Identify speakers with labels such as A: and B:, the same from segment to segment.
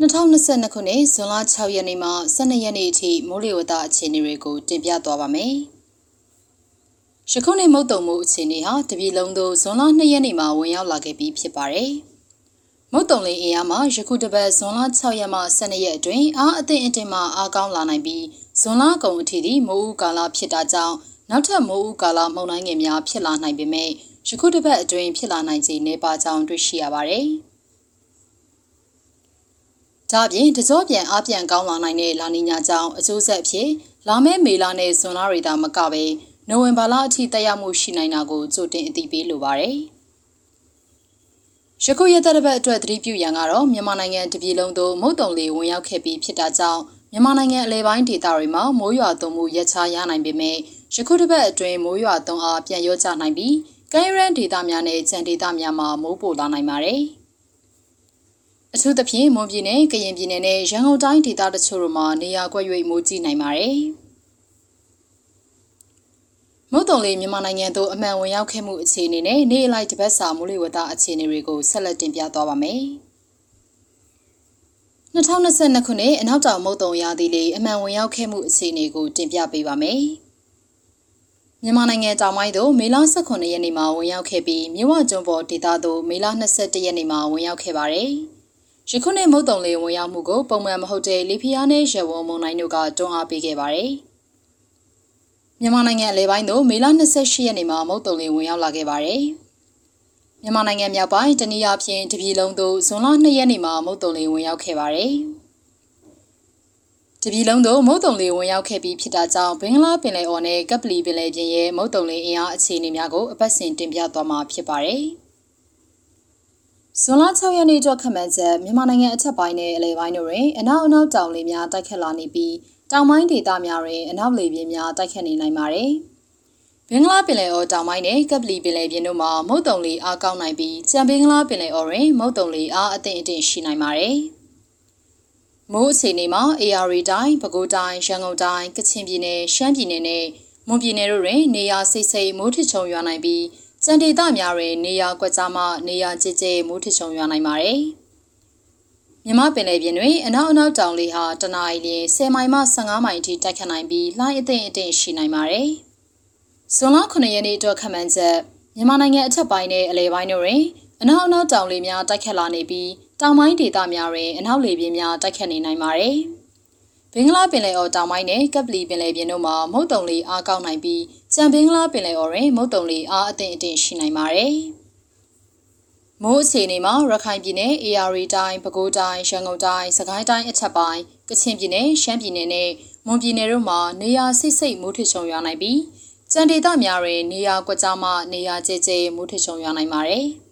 A: 2022ခုနှစ်ဇွန်လ6ရက်နေ့မှ12ရက်နေ့အထိမိုးလေဝသအခြေအနေတွေကိုတင်ပြသွားပါမယ်။ယခုနှစ်မုတ်တုံမှုအခြေအနေဟာတပြည်လုံးသို့ဇွန်လ2ရက်နေ့မှာဝင်ရောက်လာခဲ့ပြီးဖြစ်ပါတယ်။မုတ်တုံလေးအင်အားမှာယခုတစ်ပတ်ဇွန်လ6ရက်မှ12ရက်အတွင်းအားအသင့်အတင်မှအားကောင်းလာနိုင်ပြီးဇွန်လကုန်အထိဒီမိုးဦးကာလဖြစ်တာကြောင့်နောက်ထပ်မိုးဦးကာလမုန်တိုင်းငယ်များဖြစ်လာနိုင်ပေမဲ့ယခုတစ်ပတ်အတွင်းဖြစ်လာနိုင်ခြေနေပါကြောင်းတွေ့ရှိရပါတယ်။ ဒါ့အပြင်တကြောပြန်အပြန်ကောင်းလာနိုင်တဲ့လာနီညာကြောင့်အကျိုးဆက်ဖြစ်လာမယ့်မေလနဲ့ဇွန်လတွေသာမကပဲနိုဝင်ဘာလအထိတက်ရောက်မှုရှိနိုင်တာကိုကြိုတင်အသိပေးလိုပါတယ်။ယခုရက်သက်တစ်ပတ်အတွက်သတိပြုရန်ကတော့မြန်မာနိုင်ငံတပြည်လုံးသို့မုတ်တုံလေးဝင်ရောက်ခဲ့ပြီးဖြစ်တာကြောင့်မြန်မာနိုင်ငံအလဲပိုင်းဒေသတွေမှာမိုးရွာသွန်းမှုရက်ခြားရနိုင်ပေမဲ့ယခုတစ်ပတ်အတွင်းမိုးရွာသွန်းအားပြန်ရောကျနိုင်ပြီးကမ်းရန်ဒေသများနဲ့ကြံဒေသများမှာမိုးပိုလာနိုင်ပါတယ်။ အထူးသဖြင့်မွန်ပြည်နယ်၊ကရင်ပြည်နယ်နဲ့ရန်ကုန်တိုင်းဒေသတချို့တို့မှာနေရာကွက်၍မိုးကြီးနိုင်ပါတယ်။မုတ်တုံလေးမြန်မာနိုင်ငံသို့အမှန်ဝင်ရောက်ခဲ့မှုအခြေအနေနဲ့နေအလိုက်တပတ်စာမိုးလေဝသအခြေအနေတွေကိုဆက်လက်တင်ပြသွားပါမယ်။2022ခုနှစ်အနောက်တောင်မုတ်တုံရာသီလေးအမှန်ဝင်ရောက်ခဲ့မှုအခြေအနေကိုတင်ပြပေးပါမယ်။မြန်မာနိုင်ငံတောင်ပိုင်းသို့မေလ18ရက်နေ့မှာဝင်ရောက်ခဲ့ပြီးမြဝကျွန်းပေါ်ဒေသသို့မေလ22ရက်နေ့မှာဝင်ရောက်ခဲ့ပါတယ်။ ယခုနှစ်မုတ်တုံလေးဝင်ရောက်မှုကိုပုံမှန်မဟုတ်တဲ့လီဖီယာနဲ့ရဝုံမုန်တိုင်းတို့ကတွန်းအားပေးခဲ့ပါတယ်။မြန်မာနိုင်ငံအလဲပိုင်းသို့မေလ28ရက်နေ့မှာမုတ်တုံလေးဝင်ရောက်လာခဲ့ပါတယ်။မြန်မာနိုင်ငံမြောက်ပိုင်းတနည်းအားဖြင့်တပြည်လုံးသို့ဇွန်လ2ရက်နေ့မှာမုတ်တုံလေးဝင်ရောက်ခဲ့ပါတယ်။တပြည်လုံးသို့မုတ်တုံလေးဝင်ရောက်ခဲ့ပြီးဖြစ်တာကြောင့်ဘင်္ဂလားပင်လယ်အော်နဲ့ကပလီပင်လယ်ပြင်ရဲ့မုတ်တုံလေးအင်အားအခြေအနေများကိုအပတ်စဉ်တင်ပြသွားမှာဖြစ်ပါတယ်။ ဇွန်လ6ရက်နေ့အတွက်ခန့်မှန်းချက်မြန်မာနိုင်ငံအထက်ပိုင်းနဲ့အလယ်ပိုင်းတို့တွင်အနောက်အနောက်တောင်လေများတိုက်ခတ်လာနေပြီးတောင်ပိုင်းဒေသများတွင်အနောက်လေပြင်းများတိုက်ခတ်နေနိုင်ပါတယ်။ဘင်္ဂလားပင်လယ်အော်တောင်ပိုင်းနဲ့ကပလီပင်လယ်ပြင်တို့မှာမုတ်တုံလေအားကောင်းနိုင်ပြီးကြံဘင်္ဂလားပင်လယ်အော်တွင်မုတ်တုံလေအားအသင့်အတင့်ရှိနိုင်ပါတယ်။မိုးအခြေအနေမှာ AR တိုင်း၊ပဲခူးတိုင်း၊ရန်ကုန်တိုင်း၊ကချင်ပြည်နယ်၊ရှမ်းပြည်နယ်နဲ့မွန်ပြည်နယ်တို့တွင်နေရာစိတ်စိတ်မိုးထချုံရွာနိုင်ပြီး ကြံဒေသများတွင်နေရာကွက်ကြားမှနေရာကျကျမိုးထချုံရွာနိုင်ပါတယ်။မြမပင်လယ်ပြင်တွင်အနောက်အနောက်တောင်လေဟာတနအီလ10မိုင်မှ15မိုင်အထိတိုက်ခတ်နိုင်ပြီးလှိုင်းအသင့်အတင့်ရှိနိုင်ပါတယ်။ဇွန်လ9ရက်နေ့အတွက်ခန့်မှန်းချက်မြန်မာနိုင်ငံအထက်ပိုင်းနဲ့အလယ်ပိုင်းတို့တွင်အနောက်အနောက်တောင်လေများတိုက်ခတ်လာနေပြီးတောင်ပိုင်းဒေသများတွင်အနောက်လေပြင်းများတိုက်ခတ်နေနိုင်ပါတယ်။ ဘင်္ဂလားပင်လယ်အော်တောင်ပိုင်းနဲ့ကပလီပင်လယ်ပြင်တို့မှာမုတ်တုံလေအားကောင်းနိုင်ပြီးကြံဘင်္ဂလားပင်လယ်အော်တွင်မုတ်တုံလေအားအသင့်အင့်ရှိနိုင်ပါတယ်။မိုးအခြေအနေမှာရခိုင်ပြည်နယ် AR တိုင်းပဲခူးတိုင်းရန်ကုန်တိုင်းစကိုင်းတိုင်းအထက်ပိုင်းကချင်ပြည်နယ်ရှမ်းပြည်နယ်နဲ့မွန်ပြည်နယ်တို့မှာနေရာစိတ်စိတ်မိုးထချုံရွာနိုင်ပြီးကြံဒေသများတွင်နေရာကွက်ကြားမှနေရာကျကျမိုးထချုံရွာနိုင်ပါတယ်။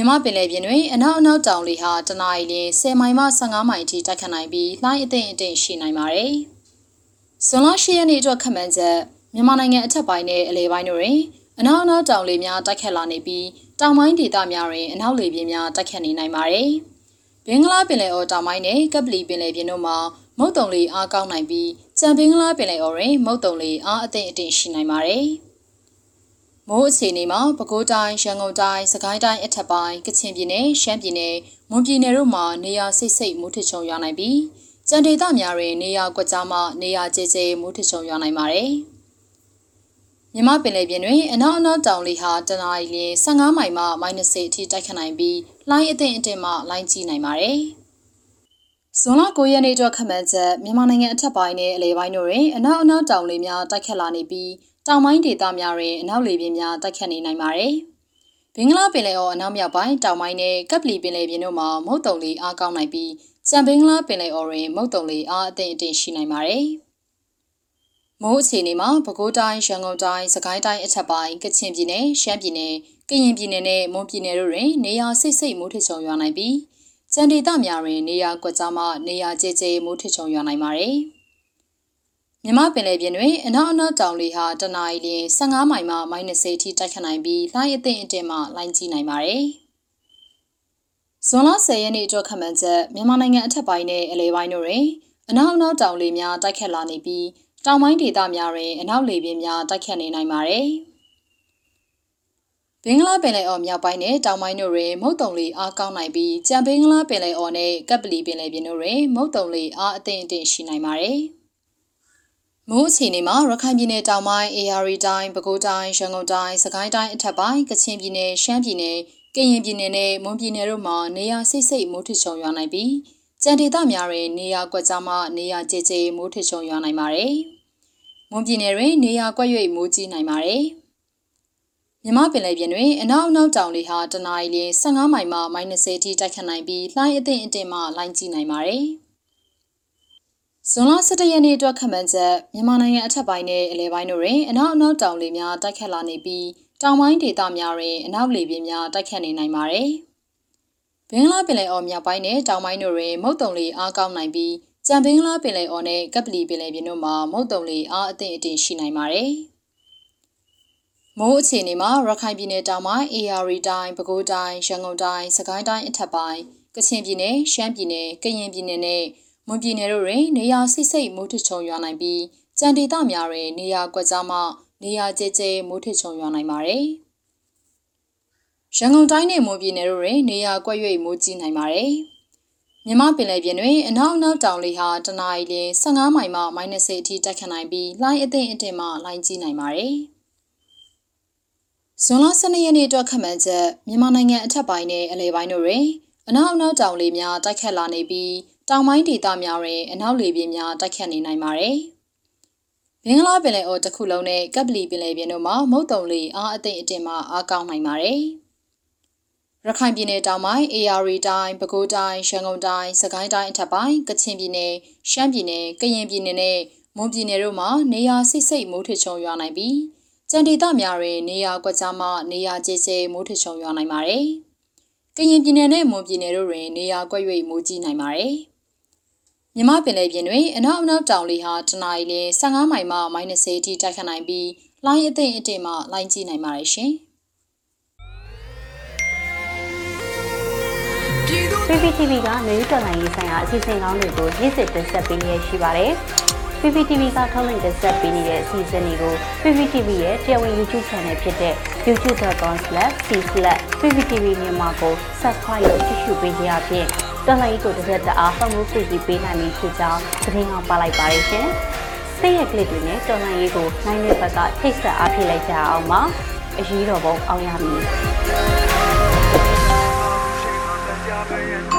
A: မြမပင်လယ်ပြင်တွင်အနောက်အနောက်တောင်လေဟာတနအီလ10မိုင်မှ15မိုင်အထိတိုက်ခတ်နိုင်ပြီးလှိုင်းအသင့်အတင့်ရှိနိုင်ပါတယ်။ဇွန်လ10ရက်နေ့အတွက်ခန့်မှန်းချက်မြန်မာနိုင်ငံအထက်ပိုင်းနဲ့အလယ်ပိုင်းတို့တွင်အနောက်အနောက်တောင်လေများတိုက်ခတ်လာနေပြီးတောင်ပိုင်းဒေသများတွင်အနောက်လေပြင်းများတိုက်ခတ်နေနိုင်ပါတယ်။ဘင်္ဂလားပင်လယ်အော်တောင်ပိုင်းနဲ့ကပလီပင်လယ်ပြင်တို့မှာမုတ်တုံလေအားကောင်းနိုင်ပြီးကြံဘင်္ဂလားပင်လယ်အော်တွင်မုတ်တုံလေအားအသင့်အတင့်ရှိနိုင်ပါတယ်။ မိုးအခြေအနေမှာပဲခူးတိုင်းရန်ကုန်တိုင်းစကိုင်းတိုင်းအထက်ပိုင်းကချင်ပြည်နယ်ရှမ်းပြည်နယ်မွန်ပြည်နယ်တို့မှာနေရာစိတ်စိတ်မိုးထချုံရွာနိုင်ပြီးကြံဒေသများတွင်နေရာကွက်ကြားမှနေရာကျကျမိုးထချုံရွာနိုင်ပါတယ်။မြမပင်လယ်ပြင်တွင်အနောက်အနောက်တောင်လေဟာတနအီလ15မိုင်မှ -30 အထိတိုက်ခတ်နိုင်ပြီးလှိုင်းအသင့်အင့်မှလှိုင်းကြီးနိုင်ပါတယ်။ဇွန်လ9ရက်နေ့အတွက်ခန့်မှန်းချက်မြန်မာနိုင်ငံအထက်ပိုင်းနဲ့အလယ်ပိုင်းတို့တွင်အနောက်အနောက်တောင်လေများတိုက်ခတ်လာနေပြီး တောင်ပိုင်းဒေသများတွင်အနောက်လေပြင်းများတိုက်ခတ်နေနိုင်ပါတယ်။ဘင်္ဂလားပင်လယ်အော်အနောက်မြောက်ပိုင်းတောင်ပိုင်းနဲ့ကပ်ပလီပင်လယ်ပြင်တို့မှာမုတ်တုံလေအားကောင်းနိုင်ပြီးကြံဘင်္ဂလားပင်လယ်အော်တွင်မုတ်တုံလေအားအသင့်အတင့်ရှိနိုင်ပါတယ်။မိုးအခြေအနေမှာပဲခူးတိုင်းရန်ကုန်တိုင်းစကိုင်းတိုင်းအထက်ပိုင်းကချင်ပြည်နယ်ရှမ်းပြည်နယ်ကရင်ပြည်နယ်နဲ့မွန်ပြည်နယ်တို့တွင်နေရာစိတ်စိတ်မိုးထချုံရွာနိုင်ပြီးကြံဒေသများတွင်နေရာကွက်ကြားမှနေရာကျကျမိုးထချုံရွာနိုင်ပါတယ်။ မြမပင်လယ်ပြင်တွင်အနောက်အနောက်တောင်လေဟာတနအီလ15မိုင်မှ -30 အထိတိုက်ခတ်နိုင်ပြီးလှိုင်းအသင့်အတင့်မှလှိုင်းကြီးနိုင်ပါတယ်။ဇွန်လ10ရက်နေ့အတွက်ခန့်မှန်းချက်မြန်မာနိုင်ငံအထက်ပိုင်းနဲ့အလယ်ပိုင်းတို့တွင်အနောက်အနောက်တောင်လေများတိုက်ခတ်လာနေပြီးတောင်ပိုင်းဒေသများတွင်အနောက်လေပြင်းများတိုက်ခတ်နေနိုင်ပါတယ်ဘင်္ဂလားပင်လယ်အော်မြောက်ပိုင်းနဲ့တောင်ပိုင်းတို့တွင်မုတ်တုံလေအားကောင်းနိုင်ပြီးကြံဘင်္ဂလားပင်လယ်အော်နဲ့ကပ်ပလီပင်လယ်ပြင်တို့တွင်မုတ်တုံလေအားအသင့်အင့်ရှိနိုင်ပါတယ်။ မိုးအခြေအနေမှာရခိုင်ပြည်နယ်တောင်ပိုင်းအေရီတိုင်းပဲခူးတိုင်းရန်ကုန်တိုင်းစကိုင်းတိုင်းအထက်ပိုင်းကချင်ပြည်နယ်ရှမ်းပြည်နယ်ကရင်ပြည်နယ်နဲ့မွန်ပြည်နယ်တို့မှာနေရာစိတ်စိတ်မိုးထချုံရွာနိုင်ပြီးကြံဒေသများတွင်နေရာကွက်ကြားမှနေရာကျကျမိုးထချုံရွာနိုင်ပါတယ်။မွန်ပြည်နယ်တွင်နေရာကွက်၍မိုးကြီးနိုင်ပါတယ်။မြမပင်လယ်ပြင်တွင်အနောက်အနောက်တောင်လေဟာတနအီလ15မိုင်မှ -30 အထိတိုက်ခတ်နိုင်ပြီးလှိုင်းအသင့်အတင်မှလိုင်းကြီးနိုင်ပါတယ်။ ဇွန်လ17ရက်နေ့အတွက်ခန့်မှန်းချက်မြန်မာနိုင်ငံအထက်ပိုင်းနဲ့အလယ်ပိုင်းတို့တွင်အနောက်အနောက်တောင်လေများတိုက်ခတ်လာနေပြီးတောင်ပိုင်းဒေသများတွင်အနောက်လေပြင်းများတိုက်ခတ်နေနိုင်ပါတယ်။ဘင်္ဂလားပင်လယ်အော်မြောက်ပိုင်းနဲ့တောင်ပိုင်းတို့တွင်မုတ်တုံလေအားကောင်းနိုင်ပြီးကြံဘင်္ဂလားပင်လယ်အော်နဲ့ကပလီပင်လယ်ပြင်တို့မှာမုတ်တုံလေအားအသင့်အတင်ရှိနိုင်ပါတယ်။မိုးအခြေအနေမှာရခိုင်ပြည်နယ်တောင်ပိုင်း AR တိုင်းပဲခူးတိုင်းရန်ကုန်တိုင်းစကိုင်းတိုင်းအထက်ပိုင်းကချင်ပြည်နယ်ရှမ်းပြည်နယ်ကရင်ပြည်နယ်နဲ့ မွန်ပြည်နယ်တို့တွင်နေရာစိတ်စိတ်မိုးထချုံရွာနိုင်ပြီးကြံဒေသများတွင်နေရာကွက်ကြားမှနေရာကျကျမိုးထချုံရွာနိုင်ပါတယ်။ရန်ကုန်တိုင်းနဲ့မွန်ပြည်နယ်တို့တွင်နေရာကွက်၍မိုးကြီးနိုင်ပါတယ်။မြမပင်လယ်ပြင်တွင်အနောက်အနောက်တောင်လေဟာတနအီလ15မိုင်မှ -30 အထိတိုက်ခတ်နိုင်ပြီးလှိုင်းအသင့်အတင်မှလှိုင်းကြီးနိုင်ပါတယ်။ဇွန်လ12ရက်နေ့အတွက်ခန့်မှန်းချက်မြန်မာနိုင်ငံအထက်ပိုင်းနဲ့အလယ်ပိုင်းတို့တွင်အနောက်အနောက်တောင်လေများတိုက်ခတ်လာနေပြီး တောင်ပိုင်းဒေသများတွင်အနောက်လေပြင်းများတိုက်ခတ်နေနိုင်ပါတယ်။ဘင်္ဂလားပင်လယ်အော်တစ်ခုလုံးနဲ့ကပ်ပလီပင်လယ်ပြင်တို့မှာမုတ်တုံလေအားအသင့်အတင်မှအားကောင်းနိုင်ပါတယ်။ရခိုင်ပြည်နယ်တောင်ပိုင်း AR တိုင်းပဲခူးတိုင်းရန်ကုန်တိုင်းစကိုင်းတိုင်းအထက်ပိုင်းကချင်ပြည်နယ်ရှမ်းပြည်နယ်ကရင်ပြည်နယ်နဲ့မွန်ပြည်နယ်တို့မှာနေရာစိတ်စိတ်မိုးထချုံရွာနိုင်ပြီးကြံဒေသများတွင်နေရာကွက်ကြားမှနေရာကျကျမိုးထချုံရွာနိုင်ပါတယ်။ကရင်ပြည်နယ်နဲ့မွန်ပြည်နယ်တို့တွင်နေရာကွက်၍မိုးကြီးနိုင်ပါတယ်။ မြမပင်လယ်ပြင်တွင်အနောက်အနောက်တောင်လေဟာတနအီလ15မိုင်မှ -30 အထိတိုက်ခတ်နိုင်ပြီးလိုင်းအသင့်အတင်မှလိုင်းကြီးနိုင်ပါတယ်ရှင်။
B: PPTV ကမြေဥတော်လိုင်းရေးဆိုင်ရာအစီအစဉ်ကောင်းတွေကိုရည်စည်တင်ဆက်ပေးနေရရှိပါတယ်။ PPTV ကထုတ်လွှင့်တင်ဆက်ပေးနေတဲ့အစီအစဉ်တွေကို PPTV ရဲ့တရားဝင် YouTube Channel ဖြစ်တဲ့ youtube.com/c/pptv မြန်မာကို Subscribe လုပ်ကြည့်ရှုပေးကြရဖြင့် တော်လိုင်းကိုတစ်သက်တအားဖုန်းမှုပြည့်ပေးနိုင်ပြီဖြစ်ကြောင်းသတင်းအောင်ပါလိုက်ပါရရှင်။စိတ်ရကလစ်တွေနဲ့တော်လိုင်းရေးကိုနိုင်တဲ့ဘက်ကထိတ်ဆက်အားဖြည့်လိုက်ကြအောင်ပါ။အရေးတော်ပုံအောင်ရမည်။